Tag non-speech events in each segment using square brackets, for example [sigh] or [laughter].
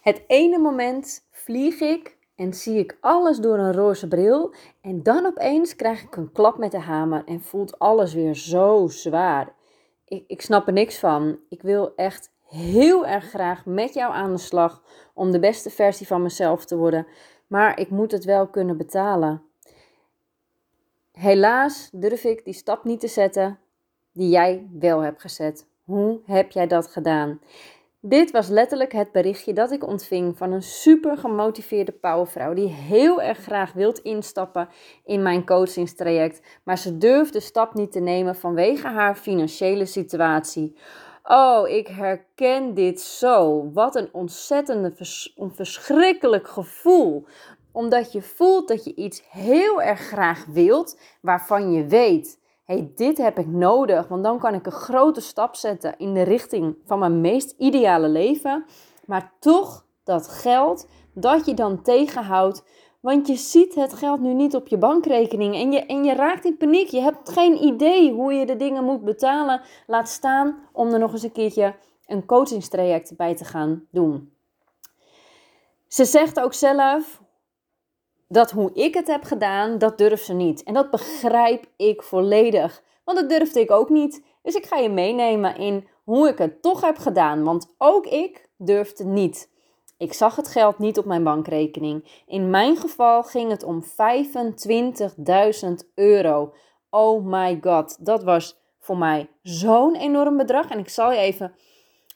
Het ene moment vlieg ik en zie ik alles door een roze bril. En dan opeens krijg ik een klap met de hamer en voelt alles weer zo zwaar. Ik, ik snap er niks van. Ik wil echt heel erg graag met jou aan de slag om de beste versie van mezelf te worden. Maar ik moet het wel kunnen betalen. Helaas durf ik die stap niet te zetten die jij wel hebt gezet. Hoe heb jij dat gedaan? Dit was letterlijk het berichtje dat ik ontving van een super gemotiveerde powervrouw die heel erg graag wilt instappen in mijn coachingstraject, maar ze durft de stap niet te nemen vanwege haar financiële situatie. Oh, ik herken dit zo. Wat een ontzettende, verschrikkelijk gevoel. Omdat je voelt dat je iets heel erg graag wilt, waarvan je weet hey, dit heb ik nodig, want dan kan ik een grote stap zetten in de richting van mijn meest ideale leven. Maar toch dat geld dat je dan tegenhoudt, want je ziet het geld nu niet op je bankrekening en je, en je raakt in paniek. Je hebt geen idee hoe je de dingen moet betalen. Laat staan om er nog eens een keertje een coachingstraject bij te gaan doen. Ze zegt ook zelf, dat hoe ik het heb gedaan, dat durft ze niet. En dat begrijp ik volledig. Want dat durfde ik ook niet. Dus ik ga je meenemen in hoe ik het toch heb gedaan. Want ook ik durfde niet. Ik zag het geld niet op mijn bankrekening. In mijn geval ging het om 25.000 euro. Oh my god, dat was voor mij zo'n enorm bedrag. En ik zal je even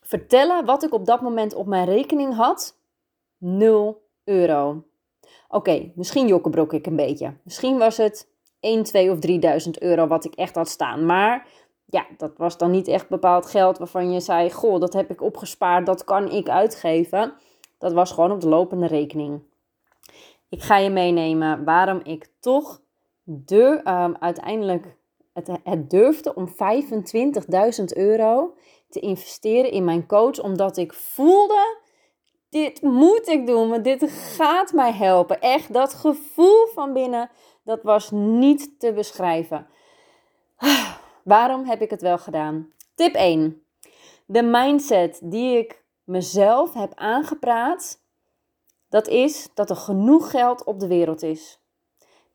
vertellen wat ik op dat moment op mijn rekening had. 0 euro. Oké, misschien jokkenbrok ik een beetje. Misschien was het 1, 2 of 3000 euro wat ik echt had staan. Maar ja, dat was dan niet echt bepaald geld waarvan je zei: Goh, dat heb ik opgespaard, dat kan ik uitgeven. Dat was gewoon op de lopende rekening. Ik ga je meenemen waarom ik toch de, um, uiteindelijk het, het durfde om 25.000 euro te investeren in mijn coach, omdat ik voelde dit moet ik doen, want dit gaat mij helpen. Echt, dat gevoel van binnen, dat was niet te beschrijven. Waarom heb ik het wel gedaan? Tip 1. De mindset die ik mezelf heb aangepraat, dat is dat er genoeg geld op de wereld is.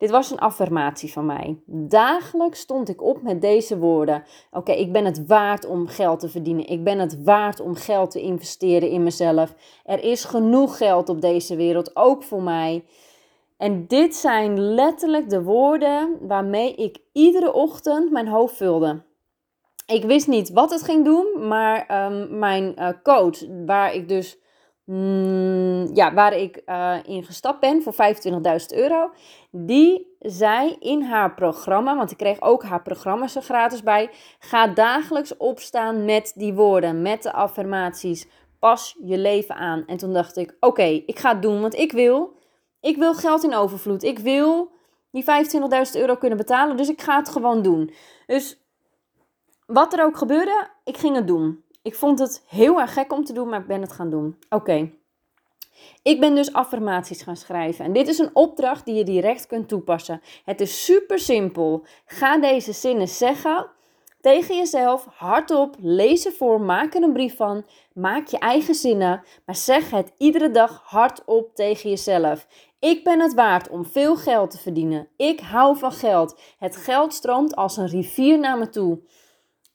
Dit was een affirmatie van mij. Dagelijks stond ik op met deze woorden. Oké, ik ben het waard om geld te verdienen. Ik ben het waard om geld te investeren in mezelf. Er is genoeg geld op deze wereld, ook voor mij. En dit zijn letterlijk de woorden waarmee ik iedere ochtend mijn hoofd vulde. Ik wist niet wat het ging doen, maar um, mijn uh, coach, waar ik dus Mm, ja, waar ik uh, in gestapt ben voor 25.000 euro. Die zei in haar programma, want ik kreeg ook haar programma's er gratis bij. Ga dagelijks opstaan met die woorden, met de affirmaties. Pas je leven aan. En toen dacht ik, oké, ik ga het doen, want ik wil, ik wil geld in overvloed. Ik wil die 25.000 euro kunnen betalen, dus ik ga het gewoon doen. Dus wat er ook gebeurde, ik ging het doen. Ik vond het heel erg gek om te doen, maar ik ben het gaan doen. Oké. Ik ben dus affirmaties gaan schrijven. En dit is een opdracht die je direct kunt toepassen. Het is super simpel. Ga deze zinnen zeggen tegen jezelf, hardop, lees voor, maak er een brief van, maak je eigen zinnen, maar zeg het iedere dag hardop tegen jezelf. Ik ben het waard om veel geld te verdienen. Ik hou van geld. Het geld stroomt als een rivier naar me toe.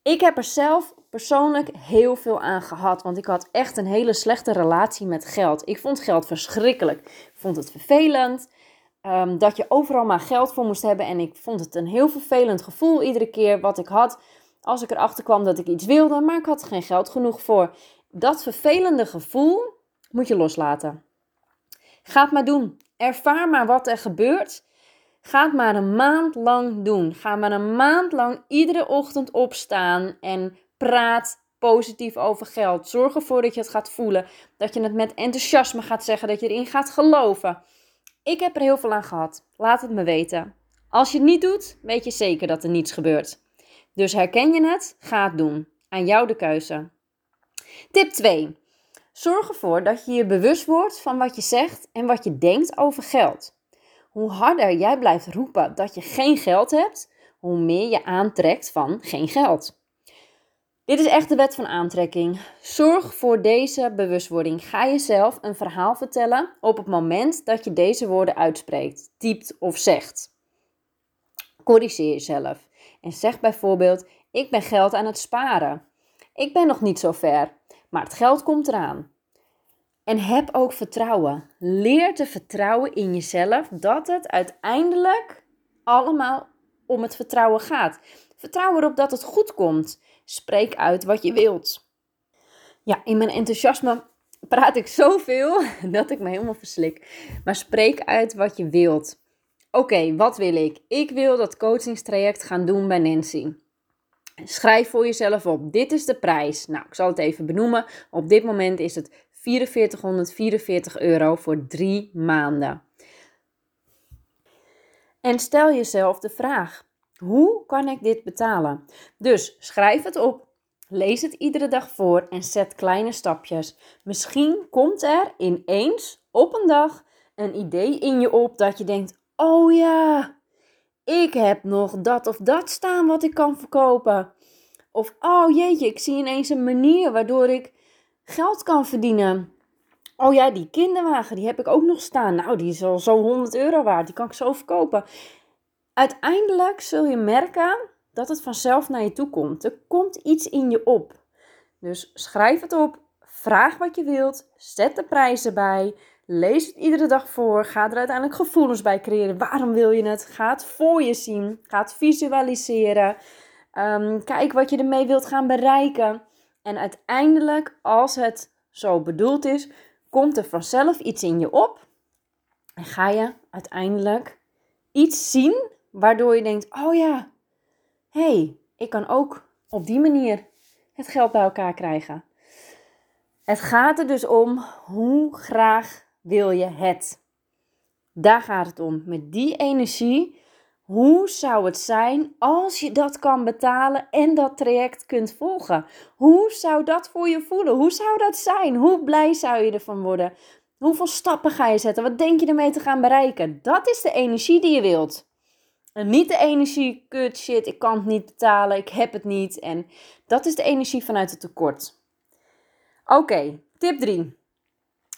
Ik heb er zelf persoonlijk heel veel aan gehad. Want ik had echt een hele slechte relatie met geld. Ik vond geld verschrikkelijk. Ik vond het vervelend. Um, dat je overal maar geld voor moest hebben. En ik vond het een heel vervelend gevoel iedere keer wat ik had. Als ik erachter kwam dat ik iets wilde, maar ik had geen geld genoeg voor. Dat vervelende gevoel moet je loslaten. Ga het maar doen. Ervaar maar wat er gebeurt. Ga het maar een maand lang doen. Ga maar een maand lang iedere ochtend opstaan en praat positief over geld. Zorg ervoor dat je het gaat voelen. Dat je het met enthousiasme gaat zeggen. Dat je erin gaat geloven. Ik heb er heel veel aan gehad. Laat het me weten. Als je het niet doet, weet je zeker dat er niets gebeurt. Dus herken je het? Ga het doen. Aan jou de keuze. Tip 2. Zorg ervoor dat je je bewust wordt van wat je zegt en wat je denkt over geld. Hoe harder jij blijft roepen dat je geen geld hebt, hoe meer je aantrekt van geen geld. Dit is echt de wet van aantrekking. Zorg voor deze bewustwording. Ga jezelf een verhaal vertellen op het moment dat je deze woorden uitspreekt, typt of zegt. Corrigeer jezelf en zeg bijvoorbeeld: Ik ben geld aan het sparen. Ik ben nog niet zo ver, maar het geld komt eraan. En heb ook vertrouwen. Leer te vertrouwen in jezelf dat het uiteindelijk allemaal om het vertrouwen gaat. Vertrouw erop dat het goed komt. Spreek uit wat je wilt. Ja, in mijn enthousiasme praat ik zoveel [laughs] dat ik me helemaal verslik. Maar spreek uit wat je wilt. Oké, wat wil ik? Ik wil dat coachingstraject gaan doen bij Nancy. Schrijf voor jezelf op. Dit is de prijs. Nou, ik zal het even benoemen. Op dit moment is het 4444 euro voor drie maanden. En stel jezelf de vraag: hoe kan ik dit betalen? Dus schrijf het op, lees het iedere dag voor en zet kleine stapjes. Misschien komt er ineens op een dag een idee in je op dat je denkt: oh ja, ik heb nog dat of dat staan wat ik kan verkopen. Of oh jeetje, ik zie ineens een manier waardoor ik geld kan verdienen. Oh ja, die kinderwagen, die heb ik ook nog staan. Nou, die is al zo 100 euro waard. Die kan ik zo verkopen. Uiteindelijk zul je merken dat het vanzelf naar je toe komt. Er komt iets in je op. Dus schrijf het op, vraag wat je wilt, zet de prijzen bij, lees het iedere dag voor, ga er uiteindelijk gevoelens bij creëren. Waarom wil je het? Ga het voor je zien, ga het visualiseren. Um, kijk wat je ermee wilt gaan bereiken. En uiteindelijk, als het zo bedoeld is, komt er vanzelf iets in je op. En ga je uiteindelijk iets zien waardoor je denkt: oh ja, hé, hey, ik kan ook op die manier het geld bij elkaar krijgen. Het gaat er dus om hoe graag wil je het. Daar gaat het om. Met die energie, hoe zou het zijn als je dat kan betalen en dat traject kunt volgen? Hoe zou dat voor je voelen? Hoe zou dat zijn? Hoe blij zou je ervan worden? Hoeveel stappen ga je zetten? Wat denk je ermee te gaan bereiken? Dat is de energie die je wilt. Niet de energie, kut, shit, ik kan het niet betalen, ik heb het niet. En dat is de energie vanuit het tekort. Oké, tip 3.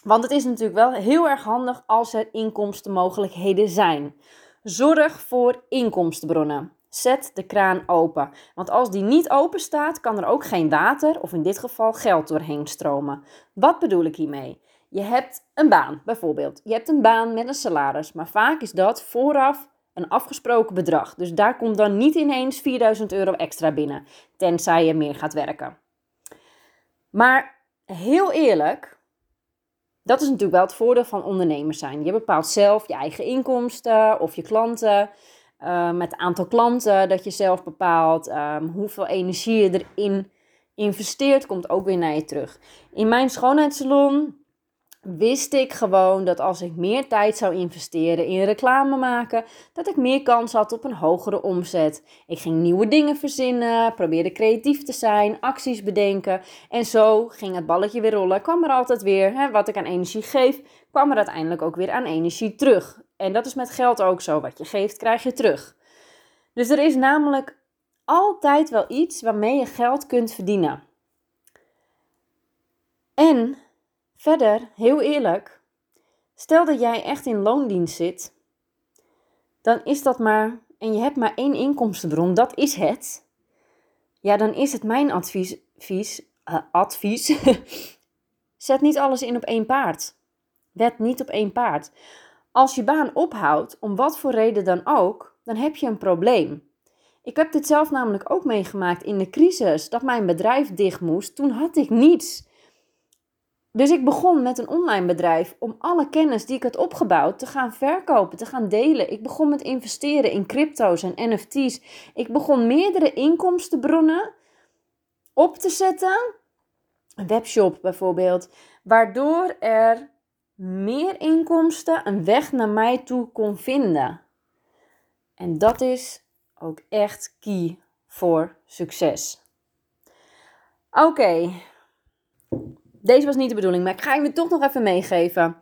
Want het is natuurlijk wel heel erg handig als er inkomstenmogelijkheden zijn. Zorg voor inkomstenbronnen. Zet de kraan open. Want als die niet open staat, kan er ook geen water, of in dit geval geld doorheen stromen. Wat bedoel ik hiermee? Je hebt een baan, bijvoorbeeld. Je hebt een baan met een salaris, maar vaak is dat vooraf een afgesproken bedrag. Dus daar komt dan niet ineens 4000 euro extra binnen, tenzij je meer gaat werken. Maar heel eerlijk, dat is natuurlijk wel het voordeel van ondernemers zijn. Je bepaalt zelf je eigen inkomsten of je klanten. Uh, met het aantal klanten dat je zelf bepaalt. Um, hoeveel energie je erin investeert, komt ook weer naar je terug. In mijn schoonheidssalon wist ik gewoon dat als ik meer tijd zou investeren in reclame maken, dat ik meer kans had op een hogere omzet. Ik ging nieuwe dingen verzinnen, probeerde creatief te zijn, acties bedenken en zo ging het balletje weer rollen. Kwam er altijd weer, hè, wat ik aan energie geef, kwam er uiteindelijk ook weer aan energie terug. En dat is met geld ook zo, wat je geeft krijg je terug. Dus er is namelijk altijd wel iets waarmee je geld kunt verdienen. En Verder, heel eerlijk, stel dat jij echt in loondienst zit, dan is dat maar, en je hebt maar één inkomstenbron, dat is het. Ja, dan is het mijn advies, uh, advies. [laughs] zet niet alles in op één paard. Wet niet op één paard. Als je baan ophoudt, om wat voor reden dan ook, dan heb je een probleem. Ik heb dit zelf namelijk ook meegemaakt in de crisis, dat mijn bedrijf dicht moest. Toen had ik niets. Dus ik begon met een online bedrijf om alle kennis die ik had opgebouwd te gaan verkopen, te gaan delen. Ik begon met investeren in crypto's en NFT's. Ik begon meerdere inkomstenbronnen op te zetten. Een webshop bijvoorbeeld, waardoor er meer inkomsten een weg naar mij toe kon vinden. En dat is ook echt key voor succes. Oké, deze was niet de bedoeling, maar ik ga je toch nog even meegeven.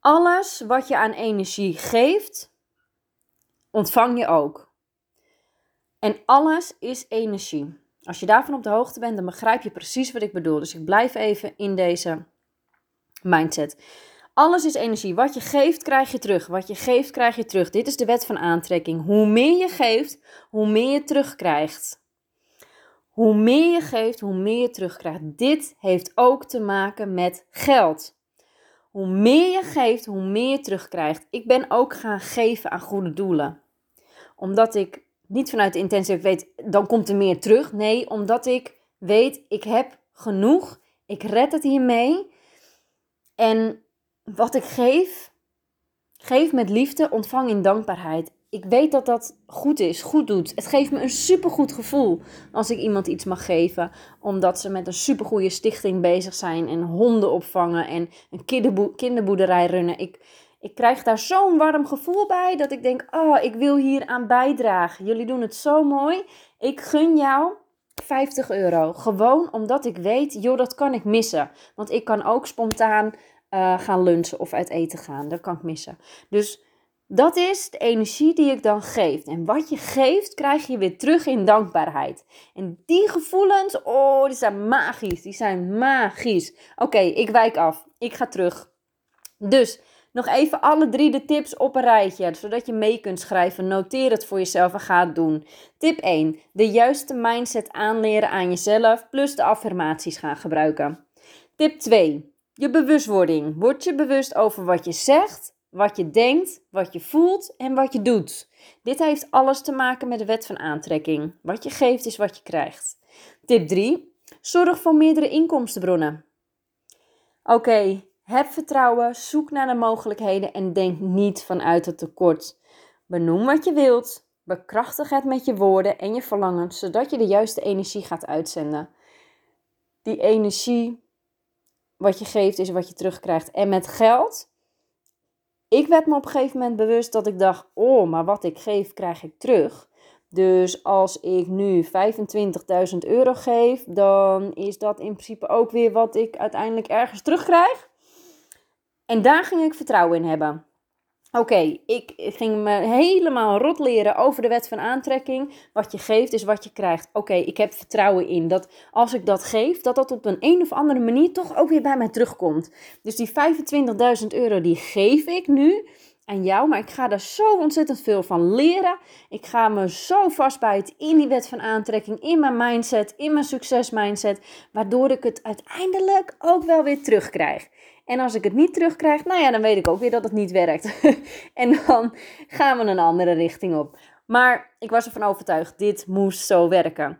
Alles wat je aan energie geeft, ontvang je ook. En alles is energie. Als je daarvan op de hoogte bent, dan begrijp je precies wat ik bedoel. Dus ik blijf even in deze mindset. Alles is energie. Wat je geeft, krijg je terug. Wat je geeft, krijg je terug. Dit is de wet van aantrekking. Hoe meer je geeft, hoe meer je terugkrijgt. Hoe meer je geeft, hoe meer je terugkrijgt. Dit heeft ook te maken met geld. Hoe meer je geeft, hoe meer je terugkrijgt. Ik ben ook gaan geven aan goede doelen. Omdat ik niet vanuit de intentie weet, dan komt er meer terug. Nee, omdat ik weet, ik heb genoeg. Ik red het hiermee. En wat ik geef, geef met liefde, ontvang in dankbaarheid. Ik weet dat dat goed is, goed doet. Het geeft me een supergoed gevoel als ik iemand iets mag geven. Omdat ze met een supergoeie stichting bezig zijn en honden opvangen en een kinderboerderij runnen. Ik, ik krijg daar zo'n warm gevoel bij dat ik denk, oh, ik wil hier aan bijdragen. Jullie doen het zo mooi. Ik gun jou 50 euro. Gewoon omdat ik weet, joh, dat kan ik missen. Want ik kan ook spontaan uh, gaan lunchen of uit eten gaan. Dat kan ik missen. Dus dat is de energie die ik dan geef. En wat je geeft, krijg je weer terug in dankbaarheid. En die gevoelens, oh, die zijn magisch. Die zijn magisch. Oké, ik wijk af. Ik ga terug. Dus nog even alle drie de tips op een rijtje, zodat je mee kunt schrijven. Noteer het voor jezelf en ga het doen. Tip 1. De juiste mindset aanleren aan jezelf, plus de affirmaties gaan gebruiken. Tip 2. Je bewustwording. Word je bewust over wat je zegt, wat je denkt, wat je voelt en wat je doet. Dit heeft alles te maken met de wet van aantrekking. Wat je geeft is wat je krijgt. Tip 3. Zorg voor meerdere inkomstenbronnen. Oké, heb vertrouwen, zoek naar de mogelijkheden en denk niet vanuit het tekort. Benoem wat je wilt, bekrachtig het met je woorden en je verlangens, zodat je de juiste energie gaat uitzenden. Die energie wat je geeft is wat je terugkrijgt. En met geld, ik werd me op een gegeven moment bewust dat ik dacht: oh, maar wat ik geef, krijg ik terug. Dus als ik nu 25.000 euro geef, dan is dat in principe ook weer wat ik uiteindelijk ergens terugkrijg. En daar ging ik vertrouwen in hebben. Oké, ik ging me helemaal rot leren over de wet van aantrekking. Wat je geeft is wat je krijgt. Oké, ik heb vertrouwen in dat als ik dat geef, dat dat op een een of andere manier toch ook weer bij mij terugkomt. Dus die 25.000 euro die geef ik nu aan jou, maar ik ga daar zo ontzettend veel van leren. Ik ga me zo vastbijten in die wet van aantrekking, in mijn mindset, in mijn succesmindset, waardoor ik het uiteindelijk ook wel weer terugkrijg. En als ik het niet terugkrijg, nou ja, dan weet ik ook weer dat het niet werkt. [laughs] en dan gaan we een andere richting op. Maar ik was ervan overtuigd, dit moest zo werken.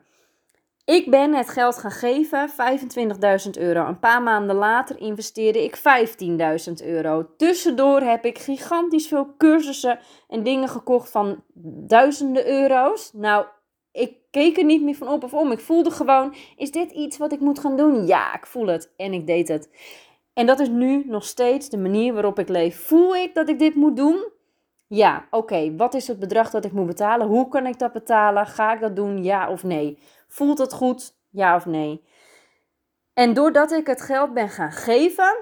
Ik ben het geld gaan geven, 25.000 euro. Een paar maanden later investeerde ik 15.000 euro. Tussendoor heb ik gigantisch veel cursussen en dingen gekocht van duizenden euro's. Nou, ik keek er niet meer van op of om. Ik voelde gewoon, is dit iets wat ik moet gaan doen? Ja, ik voel het. En ik deed het. En dat is nu nog steeds de manier waarop ik leef. Voel ik dat ik dit moet doen? Ja, oké. Wat is het bedrag dat ik moet betalen? Hoe kan ik dat betalen? Ga ik dat doen? Ja of nee? Voelt het goed? Ja of nee? En doordat ik het geld ben gaan geven,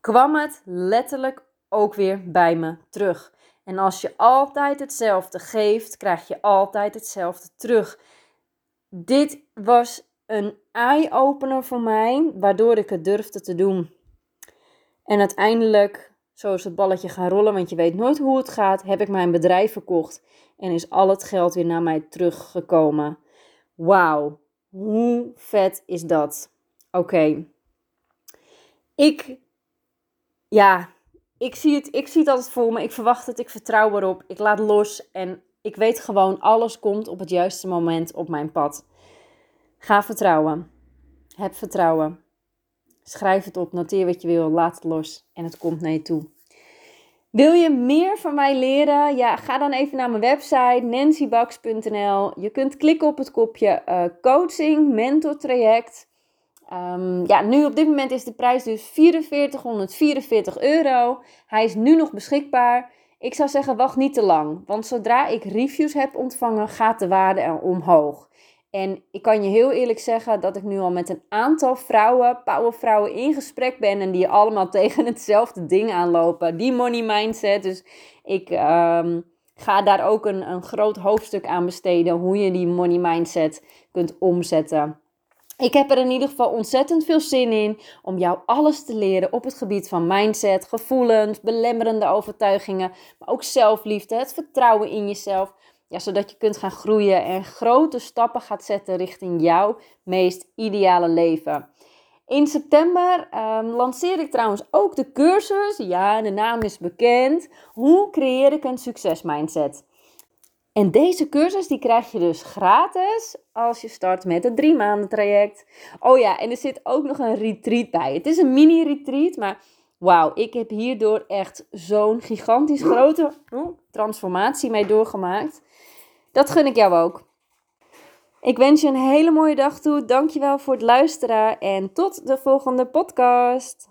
kwam het letterlijk ook weer bij me terug. En als je altijd hetzelfde geeft, krijg je altijd hetzelfde terug. Dit was een eye-opener voor mij, waardoor ik het durfde te doen. En uiteindelijk, zo is het balletje gaan rollen, want je weet nooit hoe het gaat, heb ik mijn bedrijf verkocht en is al het geld weer naar mij teruggekomen. Wauw, hoe vet is dat? Oké. Ik, ja, ik zie, het, ik zie het altijd voor me. Ik verwacht het, ik vertrouw erop. Ik laat los en ik weet gewoon, alles komt op het juiste moment op mijn pad. Ga vertrouwen. Heb vertrouwen. Schrijf het op, noteer wat je wil, laat het los en het komt naar je toe. Wil je meer van mij leren? Ja, ga dan even naar mijn website nancybax.nl. Je kunt klikken op het kopje uh, coaching, mentortraject. Um, ja, nu op dit moment is de prijs dus 4444 euro. Hij is nu nog beschikbaar. Ik zou zeggen, wacht niet te lang. Want zodra ik reviews heb ontvangen, gaat de waarde er omhoog. En ik kan je heel eerlijk zeggen dat ik nu al met een aantal vrouwen, powervrouwen in gesprek ben. En die allemaal [laughs] tegen hetzelfde ding aanlopen. Die money mindset. Dus ik, um, ga daar ook een, een groot hoofdstuk aan besteden hoe je die money mindset kunt omzetten. Ik heb er in ieder geval ontzettend veel zin in om jou alles te leren op het gebied van mindset, gevoelens, belemmerende overtuigingen, maar ook zelfliefde, het vertrouwen in jezelf. Ja, zodat je kunt gaan groeien en grote stappen gaat zetten richting jouw meest ideale leven. In september um, lanceer ik trouwens ook de cursus. Ja, de naam is bekend. Hoe creëer ik een succesmindset? En deze cursus die krijg je dus gratis als je start met het drie maanden traject. Oh ja, en er zit ook nog een retreat bij. Het is een mini retreat, maar wauw, ik heb hierdoor echt zo'n gigantisch grote transformatie mee doorgemaakt. Dat gun ik jou ook. Ik wens je een hele mooie dag toe. Dankjewel voor het luisteren en tot de volgende podcast.